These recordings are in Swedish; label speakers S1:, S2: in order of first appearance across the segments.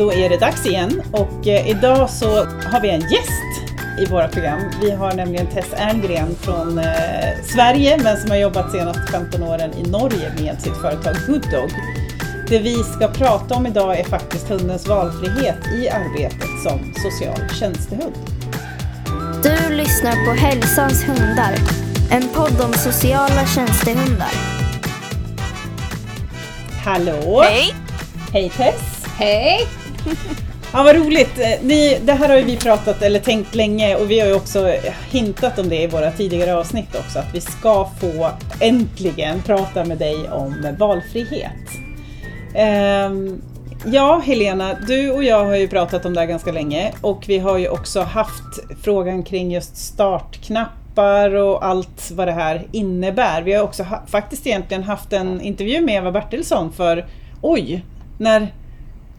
S1: då är det dags igen och eh, idag så har vi en gäst i våra program. Vi har nämligen Tess Erngren från eh, Sverige men som har jobbat senaste 15 åren i Norge med sitt företag Good Dog. Det vi ska prata om idag är faktiskt hundens valfrihet i arbetet som social tjänstehund.
S2: Du lyssnar på Hälsans hundar, en podd om sociala tjänstehundar.
S1: Hallå!
S3: Hej!
S1: Hej Tess!
S3: Hej!
S1: Ja, vad roligt! Eh, ni, det här har ju vi pratat eller tänkt länge och vi har ju också eh, hintat om det i våra tidigare avsnitt också, att vi ska få äntligen prata med dig om valfrihet. Um, ja, Helena, du och jag har ju pratat om det här ganska länge och vi har ju också haft frågan kring just startknappar och allt vad det här innebär. Vi har också ha, faktiskt egentligen haft en intervju med Eva Bertilsson för, oj, när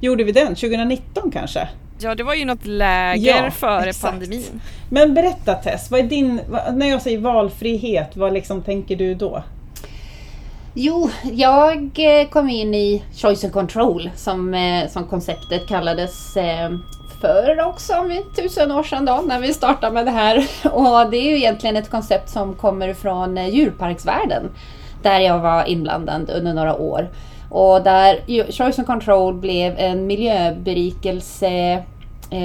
S1: gjorde vi den? 2019 kanske?
S3: Ja, det var ju något läger
S1: Ja,
S3: före
S1: exakt.
S3: pandemin.
S1: Men berätta Tess, vad är din, när jag säger valfrihet, vad liksom tänker du då?
S4: Jo, jag eh, kom in i Choice and Control som, eh, som konceptet kallades eh, för också om vi- tusen år sedan då, när vi startade med det här. Och det är ju egentligen ett koncept som kommer från djurparksvärlden där jag var inblandad under några år. Och där Choice and Control blev en miljöberikelsekoncept. Eh,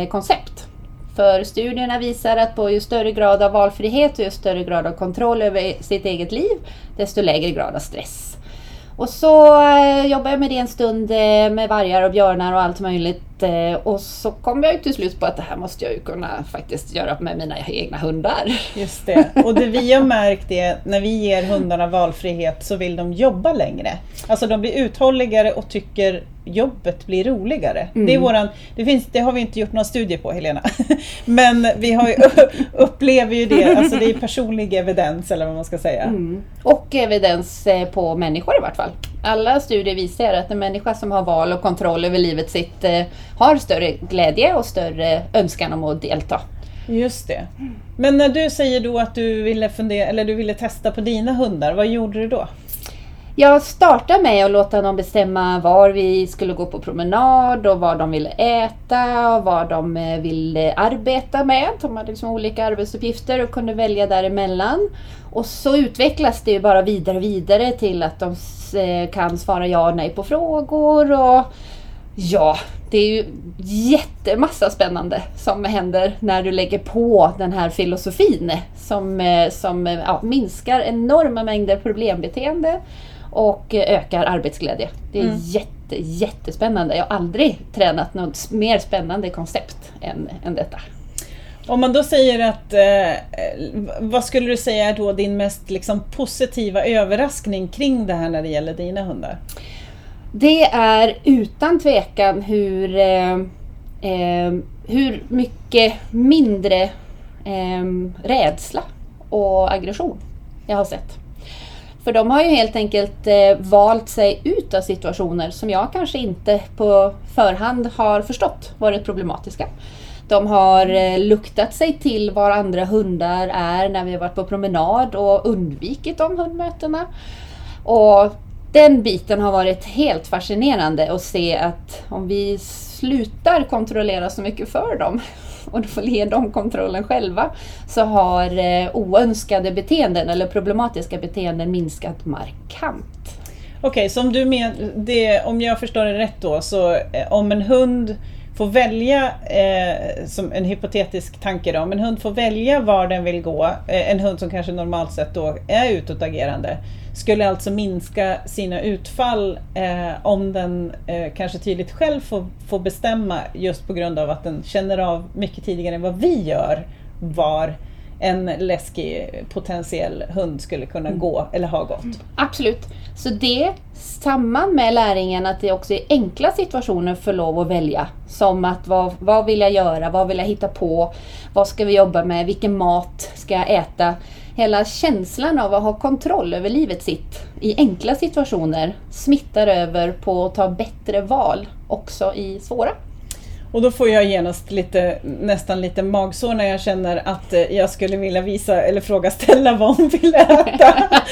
S4: För studierna visar att på ju större grad av valfrihet och ju större grad av kontroll över e- sitt eget liv, desto lägre grad av stress. Och så eh, jobbade jag med det en stund eh, med vargar och björnar och allt möjligt. Eh, och så kom jag ju till slut på att det här måste jag ju kunna faktiskt göra med mina egna hundar.
S1: Just det. Och det vi har märkt är när vi ger hundarna valfrihet så vill de jobba längre. Alltså de blir uthålligare och tycker jobbet blir roligare. Det, är våran, det, finns, det har vi inte gjort någon studie på Helena. Men vi har ju, upplever ju det, alltså det är personlig evidens eller vad man ska säga.
S4: Och evidens eh, på människor i vart fall. Alla studier visar att en människa som har val och kontroll över livet sitt eh, har större glädje och större önskan om att delta.
S1: Just det. Men när du säger då att du ville, fundera, eller du ville testa på dina hundar, vad gjorde du då?
S4: Jag startade med att låta dem bestämma var vi skulle gå på promenad och vad de ville äta och vad de eh, ville arbeta med. De hade liksom olika arbetsuppgifter och kunde välja däremellan. Och så utvecklas det ju bara vidare och vidare till att de eh, kan svara ja och nej på frågor och Ja, det är ju jättemassa spännande som händer när du lägger på den här filosofin som, eh, som eh, ja, minskar enorma mängder problembeteende och ökar arbetsglädje. Det är jätte, jättespännande. Jag har aldrig tränat något mer spännande koncept än, än detta.
S1: Om man då säger att, eh, vad skulle du säga är då din mest liksom, positiva överraskning kring det här när det gäller dina hundar?
S4: Det är utan tvekan hur, eh, eh, hur mycket mindre eh, rädsla och aggression jag har sett. För de har ju helt enkelt eh, valt sig ut av situationer som jag kanske inte på förhand har förstått varit problematiska. De har eh, luktat sig till var andra hundar är när vi har varit på promenad och undvikit de hundmötena. Och den biten har varit helt fascinerande att se att om vi slutar kontrollera så mycket för dem och då får ge dem kontrollen själva så har eh, oönskade beteenden eller problematiska beteenden minskat markant.
S1: Okej, så om, du men, det, om jag förstår det rätt då, så eh, om en hund får välja, eh, som en hypotetisk tanke då, om en hund får välja var den vill gå, eh, en hund som kanske normalt sett då är utåtagerande, skulle alltså minska sina utfall eh, om den eh, kanske tydligt själv får, får bestämma just på grund av att den känner av mycket tidigare än vad vi gör var en läskig potentiell hund skulle kunna gå eller ha gått.
S4: Absolut. Så det samman med läringen att det också är enkla situationer för lov att välja. Som att vad, vad vill jag göra? Vad vill jag hitta på? Vad ska vi jobba med? Vilken mat ska jag äta? Hela känslan av att ha kontroll över livet sitt i enkla situationer smittar över på att ta bättre val också i svåra.
S1: Och då får jag genast lite, nästan lite magsår när jag känner att eh, jag skulle vilja visa eller fråga Stella vad hon vill äta.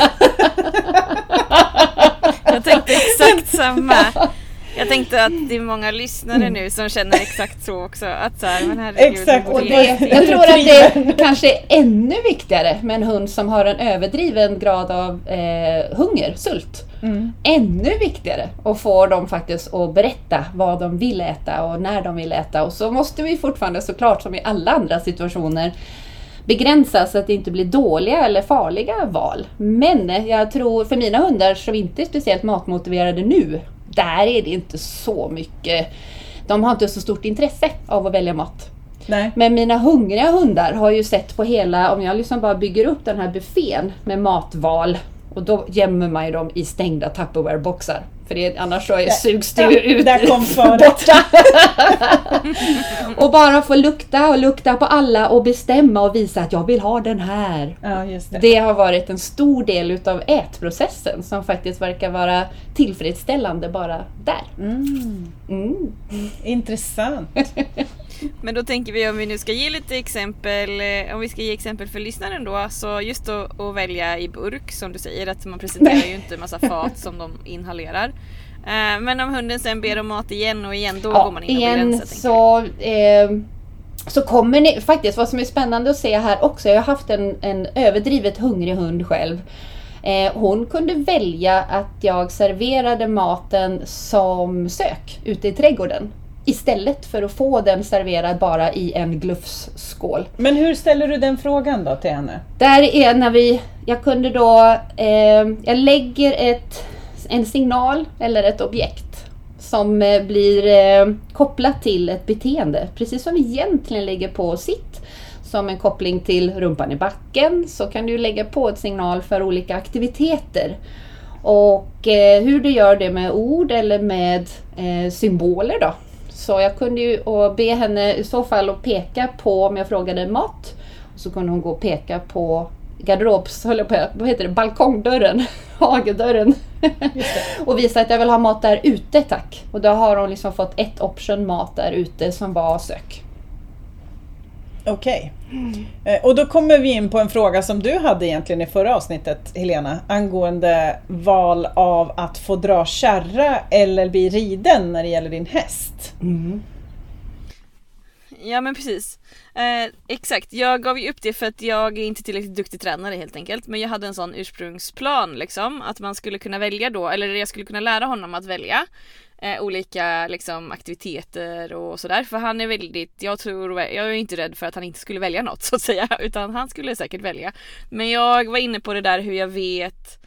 S3: Jag tänkte exakt samma. Jag tänkte att det är många lyssnare nu som känner exakt så också. Att så här, men herregud,
S1: Exakt,
S4: Och det,
S3: jag-
S4: jag tror att det kanske är ännu viktigare med en hund som har en överdriven grad av eh, hunger, sult.
S1: Mm.
S4: Ännu viktigare att få dem faktiskt att berätta vad de vill äta och när de vill äta. Och så måste vi fortfarande såklart som i alla andra situationer begränsa så att det inte blir dåliga eller farliga val. Men jag tror för mina hundar som inte är speciellt matmotiverade nu, där är det inte så mycket. De har inte så stort intresse av att välja mat.
S1: Nej.
S4: Men mina hungriga hundar har ju sett på hela, om jag liksom bara bygger upp den här buffén med matval och då gömmer man ju dem i stängda Tupperware-boxar. För det, annars så är, sugs det ut
S1: Där kom
S4: borta. och bara få lukta och lukta på alla och bestämma och visa att jag vill ha den här.
S1: Ja, det.
S4: Det har varit en stor del utav ätprocessen som faktiskt verkar vara tillfredsställande bara där.
S1: Mm.
S4: Mm.
S1: Intressant.
S3: Men då tänker vi om vi nu ska ge lite exempel, eh, om vi ska ge exempel för lyssnaren då, så just att, att välja i burk som du säger, att man presenterar ju inte massa fat som de inhalerar. Eh, Men om hunden sen ber om mat igen och igen, då går man in och begränsar.
S4: så, eh, så kommer ni, faktiskt vad som är spännande att se här också, jag har haft en, en överdrivet hungrig hund själv. Eh, hon kunde välja att jag serverade maten som sök ute i trädgården. Istället för att få den serverad bara i en glufsskål.
S1: Men hur ställer du den frågan då till henne?
S4: Där är när vi, jag kunde då, eh, jag lägger ett, en signal eller ett objekt som eh, blir eh, kopplat till ett beteende. Precis som vi egentligen lägger på sitt. Som en koppling till rumpan i backen så kan du lägga på ett signal för olika aktiviteter. Och eh, hur du gör det med ord eller med eh, symboler då. Så jag kunde ju be henne i så fall att peka på om jag frågade mat. Och så kunde hon gå och peka på garderobs, höll jag på, vad heter det, balkongdörren, hagedörren. och visa att jag vill ha mat där ute tack. Och då har hon liksom fått ett option mat där ute som var sök.
S1: Okej. Eh, Och då kommer vi in på en fråga som du hade egentligen i förra avsnittet Helena angående val av att få dra kärra eller bli riden när det gäller din häst.
S3: Ja men precis. Eh, exakt, jag gav ju upp det för att jag är inte tillräckligt duktig tränare helt enkelt. Men jag hade en sån ursprungsplan liksom. Att man skulle kunna välja då, eller jag skulle kunna lära honom att välja. Eh, olika liksom, aktiviteter och sådär. För han är väldigt, jag tror, jag är inte rädd för att han inte skulle välja något så att säga. Utan han skulle säkert välja. Men jag var inne på det där hur jag vet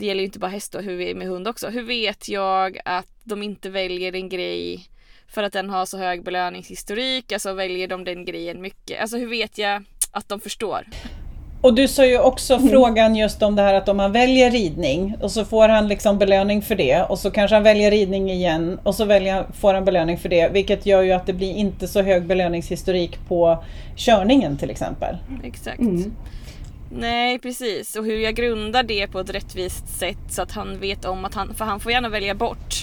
S3: det gäller ju inte bara häst och hur vi är med hund också. Hur vet jag att de inte väljer en grej för att den har så hög belöningshistorik? Alltså väljer de den grejen mycket? Alltså hur vet jag att de förstår?
S1: Och du sa ju också
S4: Mm.
S1: frågan just om det här att om han väljer ridning och så får han liksom belöning för det och så kanske han väljer ridning igen och så väljer, får han belöning för det vilket gör ju att det blir inte så hög belöningshistorik på körningen till exempel.
S3: Exakt.
S4: Mm.
S3: Nej precis och hur jag grundar det på ett rättvist sätt så att han vet om att han, för han får gärna välja bort.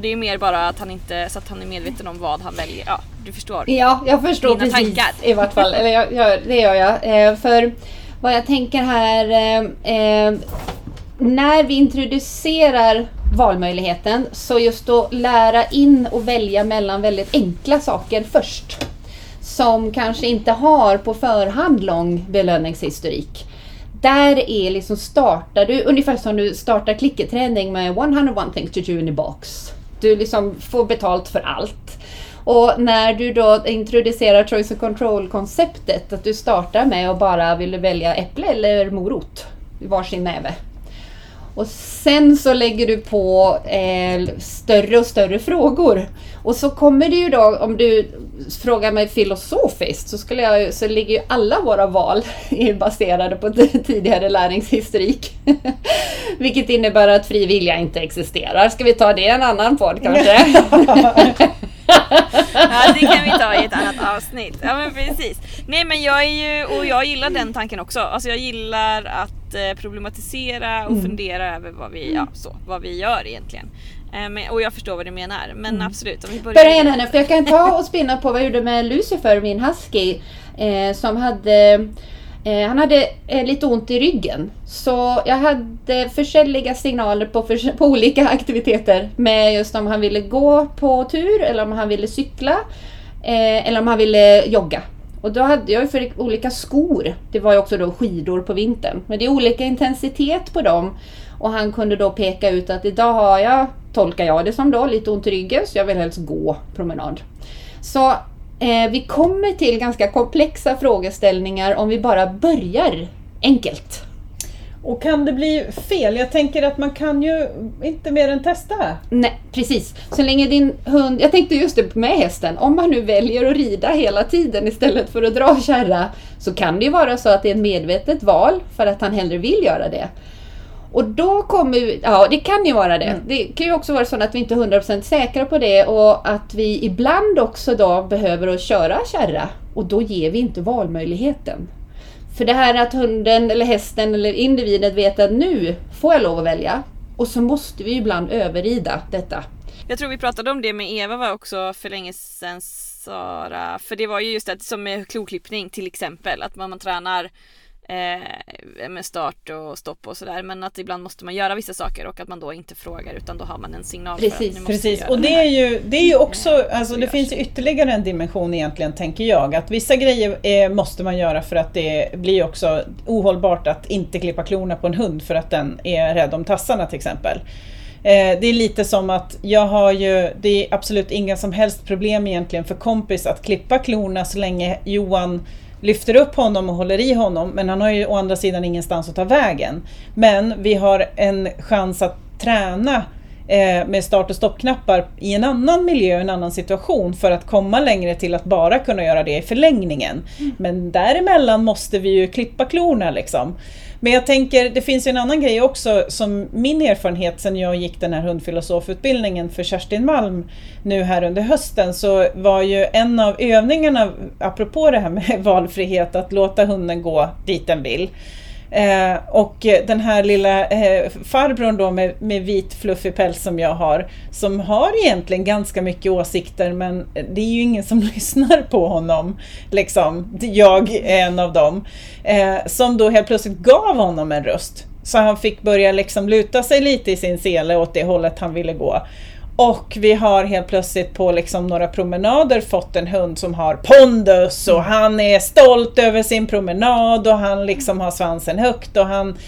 S3: Det är mer bara att han inte, så att han är medveten om vad han väljer. Ja, du förstår.
S4: Ja, jag förstår
S3: Dina
S4: precis
S3: tankar.
S4: i vart fall. Eller jag, jag, det gör jag. Eh, för vad jag tänker här, eh, eh, när vi introducerar valmöjligheten så just att lära in och välja mellan väldigt enkla saker först. Som kanske inte har på förhand lång belöningshistorik. Där är liksom startar du ungefär som du startar klickerträning med 101 things to do in a box. Du liksom får betalt för allt. Och när du då introducerar choice and control konceptet, att du startar med att bara vill välja äpple eller morot i varsin näve. Och sen så lägger du på eh, större och större frågor. Och så kommer det ju då, om du frågar mig filosofiskt, så, skulle jag, så ligger ju alla våra val baserade på tidigare läringshistorik. Vilket innebär att fri vilja inte existerar. Ska vi ta det i en annan podd kanske?
S3: Ja, det kan vi ta i ett annat avsnitt. Ja men precis. Nej men jag är ju, och jag gillar den tanken också. Alltså jag gillar att eh, problematisera och fundera över vad vi, ja, så, vad vi gör egentligen. Eh, men, och jag förstår vad du menar. Men absolut, om vi börjar...
S4: Börja igen henne, för jag kan ta och spinna på vad jag gjorde med Lucifer, min husky. Eh, som hade Eh, han hade eh, lite ont i ryggen. Så jag hade försäljliga signaler på, för, på olika aktiviteter. Med just om han ville gå på tur eller om han ville cykla. Eh, eller om han ville jogga. Och då hade jag ju för olika skor. Det var ju också då skidor på vintern. Men det är olika intensitet på dem. Och han kunde då peka ut att idag har jag, tolkar jag det som då, lite ont i ryggen så jag vill helst gå promenad. Så eh, vi kommer till ganska komplexa frågeställningar om vi bara börjar enkelt.
S1: Och kan det bli fel? Jag tänker att man kan ju inte mer än testa.
S4: Nej, precis. Så länge din hund, jag tänkte just det med hästen, om man nu väljer att rida hela tiden istället för att dra kärra så kan det ju vara så att det är ett medvetet val för att han hellre vill göra det. Och då kommer ja det kan ju vara det. Det kan ju också vara så att vi inte är 100% säkra på det och att vi ibland också då behöver att köra kärra och då ger vi inte valmöjligheten. För det här att hunden eller hästen eller individen vet att nu får jag lov att välja och så måste vi ibland överrida detta.
S3: Jag tror vi pratade om det med Eva var också för länge sedan Sara. För det var ju just det som med kloklippning till exempel. Att man, man tränar eh, med start och stopp och sådär. Men att ibland måste man göra vissa saker och att man då inte frågar utan då har man en signal för att
S4: Precis,
S3: måste
S1: Precis, och det
S3: här.
S1: är ju, det är ju också, alltså
S3: så
S1: det finns
S3: det.
S1: ytterligare en dimension egentligen tänker jag. Att vissa grejer eh, måste man göra för att det blir också ohållbart att inte klippa klorna på en hund för att den är rädd om tassarna till exempel. Eh, det är lite som att jag har ju, det är absolut inga som helst problem egentligen för kompis att klippa klorna så länge Johan lyfter upp honom och håller i honom men han har ju å andra sidan ingenstans att ta vägen. Men vi har en chans att träna eh, med start och stoppknappar i en annan miljö, en annan situation för att komma längre till att bara kunna göra det i förlängningen. Men däremellan måste vi ju klippa klorna liksom. Men jag tänker, det finns ju en annan grej också som min erfarenhet sen jag gick den här hundfilosofutbildningen för Kerstin Malm nu här under hösten så var ju en av övningarna, apropå det här med valfrihet, att låta hunden gå dit den vill. Eh, och den här lilla eh, farbrorn då med, med vit fluffig päls som jag har, som har egentligen ganska mycket åsikter men det är ju ingen som lyssnar på honom. Liksom. Jag är en av dem. Eh, som då helt plötsligt gav honom en röst. Så han fick börja liksom luta sig lite i sin sele åt det hållet han ville gå. Och vi har helt plötsligt på liksom några promenader fått en hund som har pondus och han är stolt över sin promenad och han liksom har svansen högt och han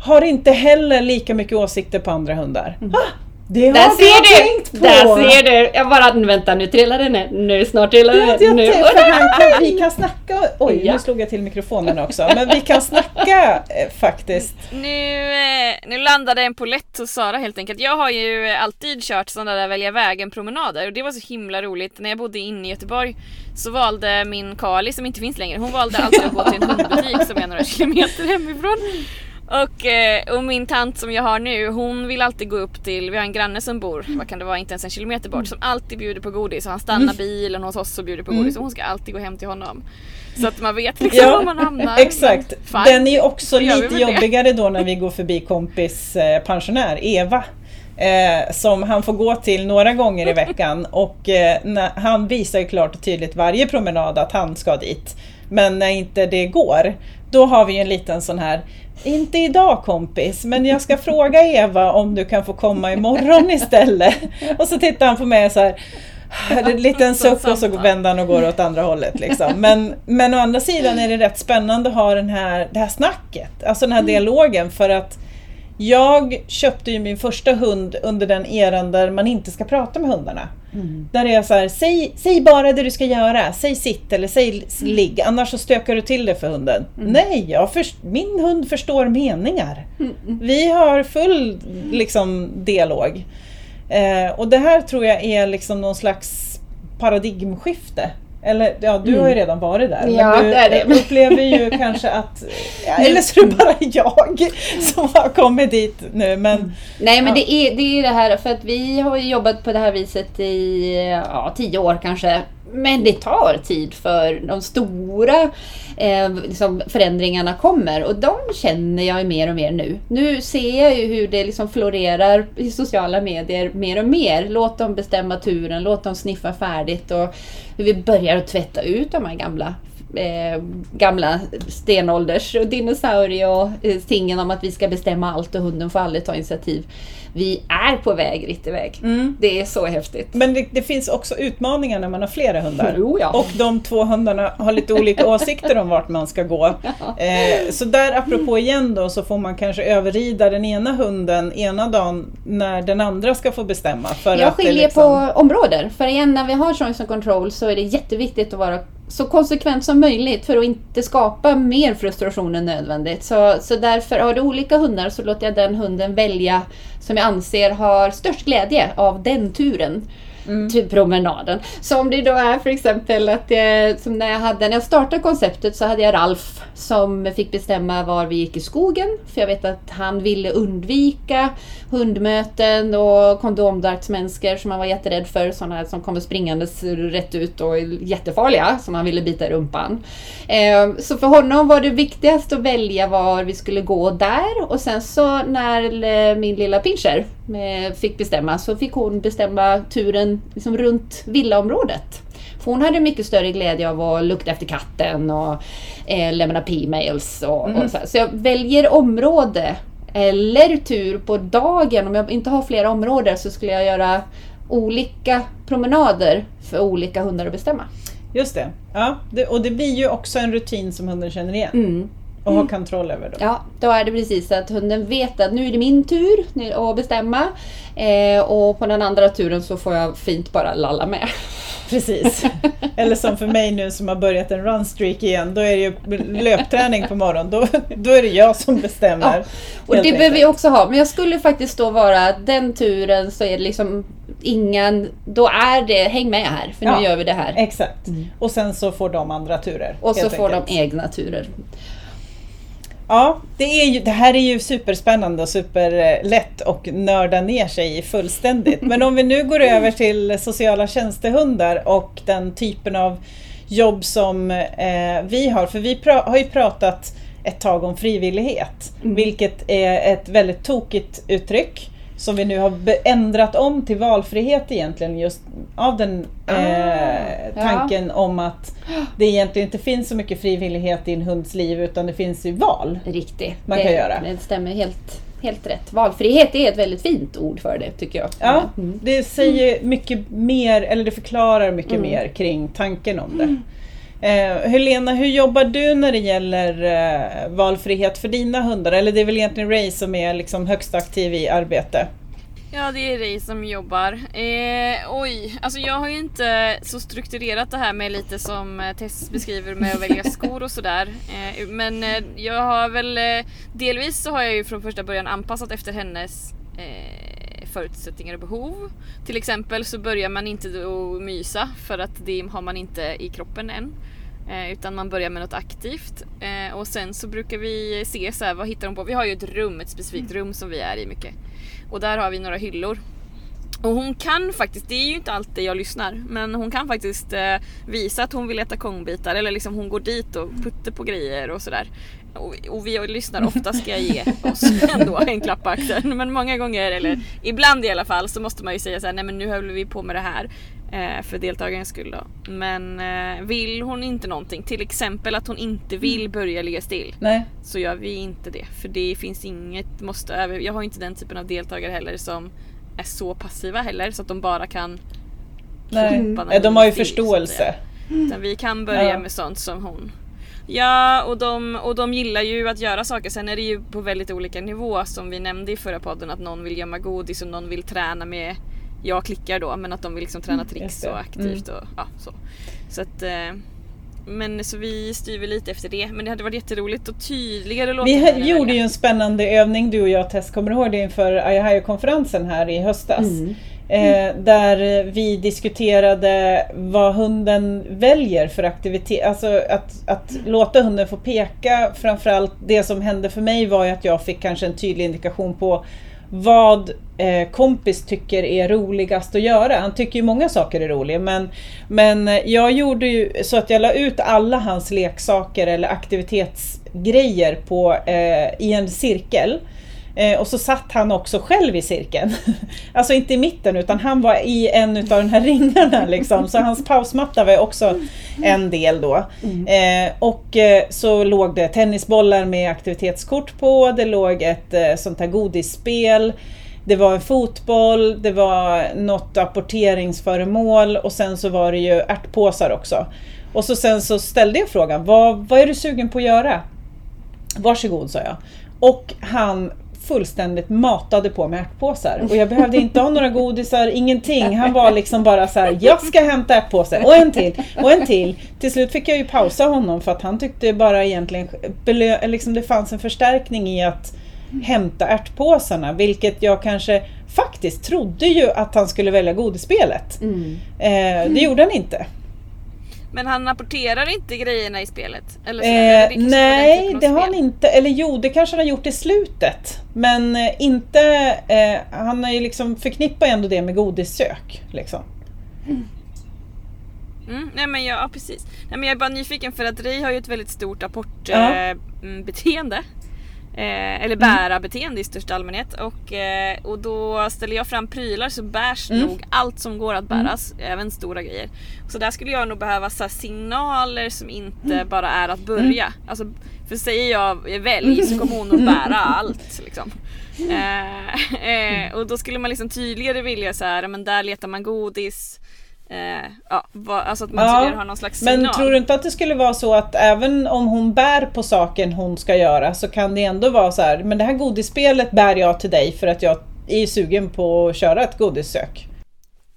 S1: har inte heller lika mycket åsikter på andra hundar. Ah, det har
S4: Där
S1: inte jag
S4: ser
S1: tänkt
S4: du!
S1: på!
S4: Där ser du! Jag bara, vänta nu trillar den ner. Nu snart trillar den ner. Nu.
S1: kan, vi kan snacka, oj
S4: Ja.
S1: nu slog jag till mikrofonen också, men vi kan snacka eh, faktiskt.
S3: Nu, eh, nu landade en polett hos Sara helt enkelt. Jag har ju alltid kört sådana där välja vägen-promenader och det var så himla roligt. När jag bodde inne i Göteborg så valde min Kali, som inte finns längre, hon valde alltid att gå till en hundbutik som är några kilometer hemifrån. Och, eh, och min tant som jag har nu, hon vill alltid gå upp till, vi har en granne som bor, vad kan det vara, inte ens en kilometer bort, som alltid bjuder på godis. Och han stannar bilen hos oss och bjuder på godis och hon ska alltid gå hem till honom. Så att man vet liksom var man hamnar.
S1: exakt.
S3: Men fine.
S1: Den är också lite
S3: väl det.
S1: jobbigare då när vi går förbi kompis eh, pensionär, Eva. Eh, som han får gå till några gånger i veckan och eh, han visar ju klart och tydligt varje promenad att han ska dit. Men när inte det går, då har vi en liten sån här inte idag kompis, men jag ska fråga Eva om du kan få komma imorgon istället. Och så tittar han på mig så här. En liten suck och så vänder han och går åt andra hållet. Liksom. Men, men å andra sidan är det rätt spännande att ha den här, det här snacket, alltså den här dialogen för att jag köpte ju min första hund under den eran där man inte ska prata med hundarna. Där det är så här, säg, säg bara det du ska göra, säg sitt eller säg s- ligg, annars så stökar du till det för hunden. Nej, jag först, min hund förstår meningar. Vi har full liksom, dialog. Eh, och det här tror jag är liksom någon slags paradigmskifte. Eller ja, du har ju redan varit där.
S4: Ja,
S1: men du
S4: det är det.
S1: upplever ju kanske att, eller så är det bara jag som har kommit dit nu. Men
S4: Nej men
S1: Ja.
S4: det, är, det är det här för att vi har ju jobbat på det här viset i ja, tio år kanske. Men det tar tid för de stora eh, liksom förändringarna kommer och de känner jag mer och mer nu. Nu ser jag ju hur det liksom florerar i sociala medier mer och mer. Låt dem bestämma turen, låt dem sniffa färdigt och hur vi börjar att tvätta ut de här gamla eh, gamla stenålders och eh, tingen om att vi ska bestämma allt och hunden får aldrig ta initiativ. Vi är på väg rätt iväg.
S1: Mm.
S4: Det är så häftigt.
S1: Men det, det finns också utmaningar när man har flera hundar.
S4: Jo, ja.
S1: Och de två hundarna har lite olika åsikter om vart man ska gå. Eh, så där apropå igen då så får man kanske överrida den ena hunden ena dagen när den andra ska få bestämma. För
S4: Jag skiljer
S1: liksom-
S4: på områden. För igen, när vi har choice and control så är det jätteviktigt att vara så konsekvent som möjligt för att inte skapa mer frustration än nödvändigt. Så, så därför, har du olika hundar så låter jag den hunden välja som jag anser har störst glädje av den turen. Mm. Typ promenaden. Så om det då är för exempel att jag, som när jag hade, när jag startade konceptet så hade jag Ralf som fick bestämma var vi gick i skogen. För jag vet att han ville undvika hundmöten och kondomdartsmänniskor som han var jätterädd för. Sådana som kommer springandes rätt ut och är jättefarliga som han ville bita i rumpan. Ehm, så för honom var det viktigast att välja var vi skulle gå där och sen så när eh, min lilla pinscher fick bestämma så fick hon bestämma turen liksom runt villaområdet. För hon hade mycket större glädje av att lukta efter katten och eh, lämna p-mails och, och så, så jag väljer område eller tur på dagen. Om jag inte har flera områden så skulle jag göra olika promenader för olika hundar att bestämma.
S1: Just det. Ja, det. Och det blir ju också en rutin som hunden känner igen
S4: Mm.
S1: Och har kontroll över. Då.
S4: Ja, då är det precis så att hunden vet att nu är det min tur att bestämma. Eh, och på den andra turen så får jag fint bara lalla med.
S1: Precis. Eller som för mig nu som har börjat en runstreak igen, då är det ju löpträning på morgonen. Då, då är det jag som bestämmer.
S4: Ja, Och det behöver vi också ha. Men jag skulle faktiskt då vara den turen så är det liksom ingen, då är det häng med här för
S1: Ja.
S4: nu gör vi det här.
S1: Exakt. Och sen så får de andra turer.
S4: Och så får
S1: enkelt.
S4: de egna turer.
S1: Ja, det, är ju, det här är ju superspännande och superlätt att nörda ner sig i fullständigt. Men om vi nu går över till sociala tjänstehundar och den typen av jobb som eh, vi har. För vi har ju pratat ett tag om frivillighet, vilket är ett väldigt tokigt uttryck som vi nu har ändrat om till valfrihet egentligen just av den eh,
S4: ja.
S1: tanken om att det egentligen inte finns så mycket frivillighet i en hunds liv utan det finns ju val.
S4: Riktigt.
S1: Man
S4: det,
S1: kan göra.
S4: Det stämmer helt, helt rätt. Valfrihet är ett väldigt fint ord för det tycker jag.
S1: Ja,
S4: Mm.
S1: det säger mycket mer, eller det förklarar mycket mer kring tanken om det. Eh, Helena, hur jobbar du när det gäller eh, valfrihet för dina hundar? Eller det är väl egentligen Ray som är liksom högst aktiv i arbete?
S3: Ja, det är Ray som jobbar. Eh, oj, alltså jag har ju inte så strukturerat det här med lite som eh, Tess beskriver med att välja skor och sådär. Eh, men eh, jag har väl eh, delvis så har jag ju från första början anpassat efter hennes eh, förutsättningar och behov. Till exempel så börjar man inte att mysa för att det har man inte i kroppen än. Eh, utan man börjar med något aktivt. Eh, och sen så brukar vi se så här, vad hittar de på? Vi har ju ett rum, ett specifikt rum som vi är i mycket. Och där har vi några hyllor. Och hon kan faktiskt, det är ju inte alltid jag lyssnar, men hon kan faktiskt eh, visa att hon vill äta kongbitar eller liksom hon går dit och puttar på grejer och sådär. Och, och vi lyssnar ofta ska jag ge oss ändå en klapp på axeln. Men många gånger, eller ibland i alla fall, så måste man ju säga så här, nej men nu höll vi på med det här. Eh, för deltagarens skull då. Men eh, vill hon inte någonting, till exempel att hon inte vill börja ligga still
S1: Nej.
S3: så gör vi inte det. För det finns inget måste över. Jag har inte den typen av deltagare heller som är så passiva heller så att de bara kan
S1: Nej.
S3: när
S1: De har ju förståelse.
S3: Utan vi kan börja
S1: Ja.
S3: med sånt som hon. Ja, och de, och de gillar ju att göra saker. Sen är det ju på väldigt olika nivå som vi nämnde i förra podden att någon vill gömma godis och någon vill träna med jag klickar då men att de vill liksom träna
S1: just
S3: tricks
S1: det.
S3: och aktivt och ja så. Så att eh, men så vi styr väl lite efter det. Men det hade varit jätteroligt och tydligare låta
S1: Vi gjorde ju en spännande övning du och jag Tess, kommer du ihåg det inför Ayahayo-konferensen här i höstas?
S4: Mm.
S1: Eh, där vi diskuterade vad hunden väljer för aktivitet. Alltså att, att låta hunden få peka. Framförallt det som hände för mig var ju att jag fick kanske en tydlig indikation på vad eh, kompis tycker är roligast att göra. Han tycker ju många saker är roliga men, men jag gjorde ju så att jag la ut alla hans leksaker eller aktivitetsgrejer på, eh, i en cirkel. Eh, och så satt han också själv i cirkeln. alltså inte i mitten utan han var i en av de här ringarna liksom. Så hans pausmatta var också en del då. Eh, och eh, så låg det tennisbollar med aktivitetskort på, det låg ett eh, sånt här godisspel. Det var en fotboll, det var något apporteringsföremål och sen så var det ju ärtpåsar också. Och så sen så ställde jag frågan, vad, vad är du sugen på att göra? Varsågod, sa jag. Och han fullständigt matade på med ärtpåsar. Och jag behövde inte ha några godisar, ingenting. Han var liksom bara så här, jag ska hämta ärtpåse och en till och en till. Till slut fick jag ju pausa honom för att han tyckte bara egentligen, liksom det fanns en förstärkning i att hämta ärtpåsarna, vilket jag kanske faktiskt trodde ju att han skulle välja godisspelet.
S4: Mm.
S1: Eh, det gjorde han inte.
S3: Men han rapporterar inte grejerna i spelet? Eller så, eller
S1: Eh,
S3: den
S1: nej,
S3: av
S1: det har han inte. Eller jo, det kanske han har gjort i slutet. Men eh, inte... Eh, han har ju liksom förknippar ju ändå det med godissök. Liksom.
S3: Mm, nej men ja, ja precis. Nej, men jag är bara nyfiken för att Ray har ju ett väldigt stort
S1: Ja.
S3: apportbeteende. Eh, eller bära-beteende i största allmänhet. Och, eh, och då ställer jag fram prylar så bärs
S1: Mm.
S3: nog allt som går att bäras, även stora grejer. Så där skulle jag nog behöva så signaler som inte
S1: Mm.
S3: bara är att börja. Alltså, för säger jag välj så kommer hon nog bära allt. Liksom. Eh, eh, och då skulle man liksom tydligare vilja så här, men där letar man godis. Eh, ja, va, alltså att man
S1: Ja,
S3: har någon slags signal.
S1: Men tror du inte att det skulle vara så att även om hon bär på saken hon ska göra så kan det ändå vara så här, men det här godisspelet bär jag till dig för att jag är sugen på att köra ett godissök.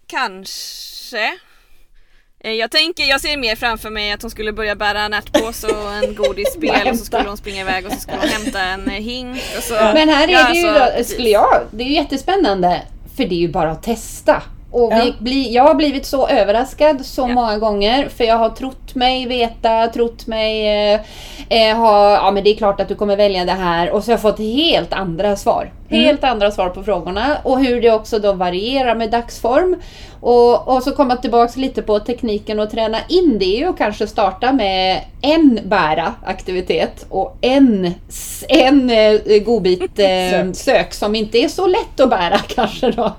S3: Kanske. Eh, Jag tänker, jag ser mer framför mig att hon skulle börja bära en ärtpåse och en godisspel och så skulle hon springa iväg och så skulle hon hämta en eh, hink och så...
S4: Men här är
S3: Ja,
S4: det ju,
S3: alltså,
S4: då, skulle jag, det är ju jättespännande. För det är ju bara att testa. Och
S1: Ja.
S4: blir, jag har blivit så överraskad så
S3: Ja.
S4: många gånger. För jag har trott mig veta, trott mig eh, eh, ha, ja men det är klart att du kommer välja det här. Och så har jag fått helt andra svar. Helt andra svar på frågorna. Och hur det också då varierar med dagsform. Och, och så komma tillbaks lite på tekniken och träna in det att kanske starta med en bära aktivitet och en, en eh, godbit eh, sök som inte är så lätt att bära kanske då.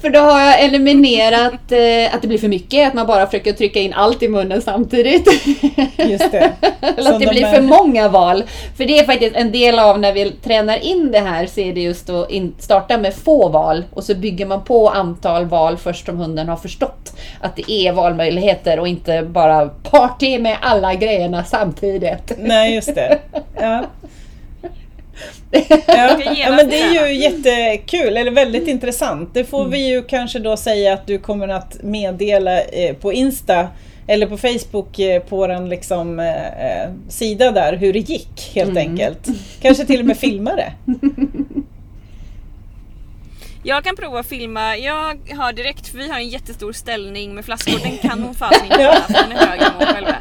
S4: för då har jag eliminerat eh, att det blir för mycket, att man bara försöker trycka in allt i munnen samtidigt.
S1: Just det.
S4: Eller att det
S1: de
S4: blir
S1: är-
S4: för många val. För det är faktiskt en del av när vi tränar in det här så är det just att in, starta med få val och så bygger man på antal val först om hunden har förstått att det är valmöjligheter och inte bara party med alla grejerna samtidigt.
S1: Nej, just det. Ja. Ja. ja, men det är ju jättekul, eller väldigt intressant. Det får vi ju kanske då säga att du kommer att meddela eh, på Insta eller på Facebook eh, på vår liksom, eh, eh, sida där hur det gick helt enkelt. Kanske till och med filma det.
S3: Jag kan prova att filma, jag har direkt, för vi har en jättestor ställning med flaskor, den kan hon fasen inte bära för den är högre än hon själv är.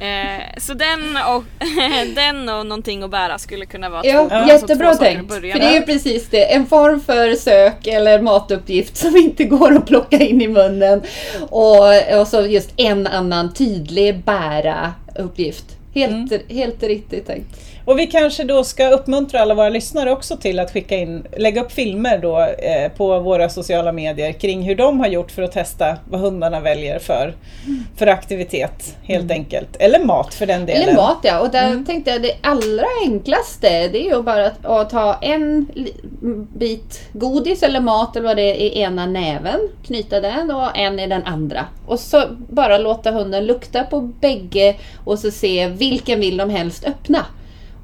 S3: Eh, så den och, den och någonting att bära skulle kunna vara
S4: Ja,
S3: två, alltså
S4: jättebra
S3: två saker
S4: tänkt. För det är ju precis det. En form för sök eller matuppgift som inte går att plocka in i munnen. Och, och så just en annan tydlig bära-uppgift. Helt, helt riktigt tänkt.
S1: Och vi kanske då ska uppmuntra alla våra lyssnare också till att skicka in, lägga upp filmer då eh, på våra sociala medier kring hur de har gjort för att testa vad hundarna väljer för, för aktivitet helt enkelt. Eller mat för den delen.
S4: Eller mat ja. Och där tänkte jag det allra enklaste det är ju bara att, att ta en bit godis eller mat eller vad det är i ena näven. Knyta den och en i den andra. Och så bara låta hunden lukta på bägge och så se vilken vill de helst öppna.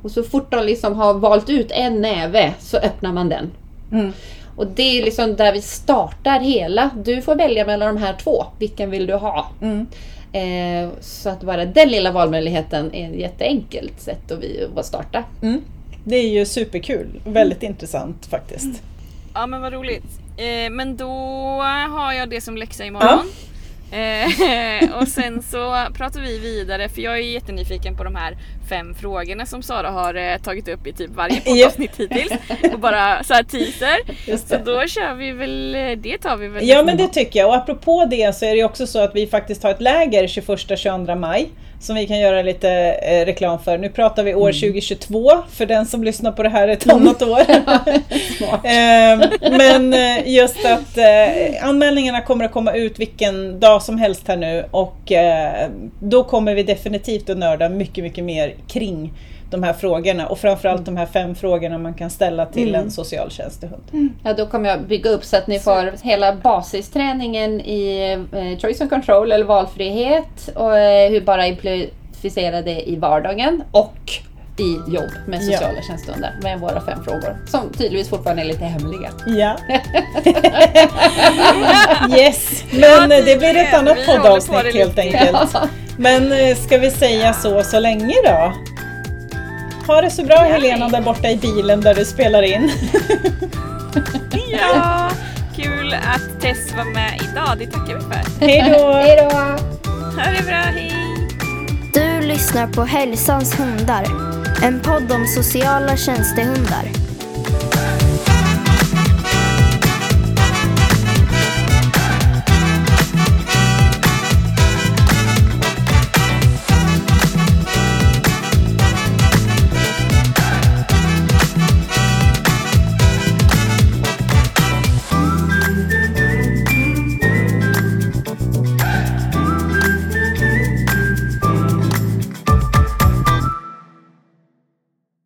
S4: Och så fort de liksom har valt ut en näve så öppnar man den.
S1: Mm.
S4: Och det är liksom där vi startar hela. Du får välja mellan de här två. Vilken vill du ha?
S1: Mm.
S4: Eh, så att bara den lilla valmöjligheten är ett jätteenkelt sätt att vi att starta.
S1: Mm. Det är ju superkul. Väldigt intressant faktiskt.
S3: Ja men vad roligt. Eh, men då har jag det som läxa imorgon. Eh, och sen så pratar vi vidare för jag är jättenyfiken på de här fem frågorna som Sara har eh, tagit upp i typ varje poddavsnitt hittills. Och bara så här teaser. Så då kör vi väl, eh, det tar vi väl
S1: Ja
S3: nästa
S1: men det tycker jag och apropå det så är det också så att vi faktiskt har ett läger 21-22 maj som vi kan göra lite eh, reklam för. Nu pratar vi år
S4: Mm.
S1: 2022 för den som lyssnar på det här ett annat år. Eh, Men just att eh, anmälningarna kommer att komma ut vilken dag som helst här nu och då kommer vi definitivt att nörda mycket, mycket mer kring de här frågorna och framförallt de här fem frågorna man kan ställa till en socialtjänstehund.
S4: Ja, då kommer jag bygga upp så att ni får hela basisträningen i eh, choice and control eller valfrihet och eh, hur bara implementera det i vardagen. Och i jobb med
S1: Ja.
S4: sociala tjänstehundar med våra fem frågor som tydligtvis fortfarande är lite hemliga.
S1: Ja. yes, men
S3: Ja,
S1: eh, det blir ett annat poddavsnitt helt enkelt. Men eh, ska vi säga så så länge då? Ha det så bra Helena där borta i bilen där du spelar in.
S3: Ja, kul att Tess var med idag. Det tackar vi för.
S1: Hej då!
S4: Hej då!
S3: Ha det bra, hej!
S2: Du lyssnar på Hälsans hundar. En podd om sociala tjänstehundar.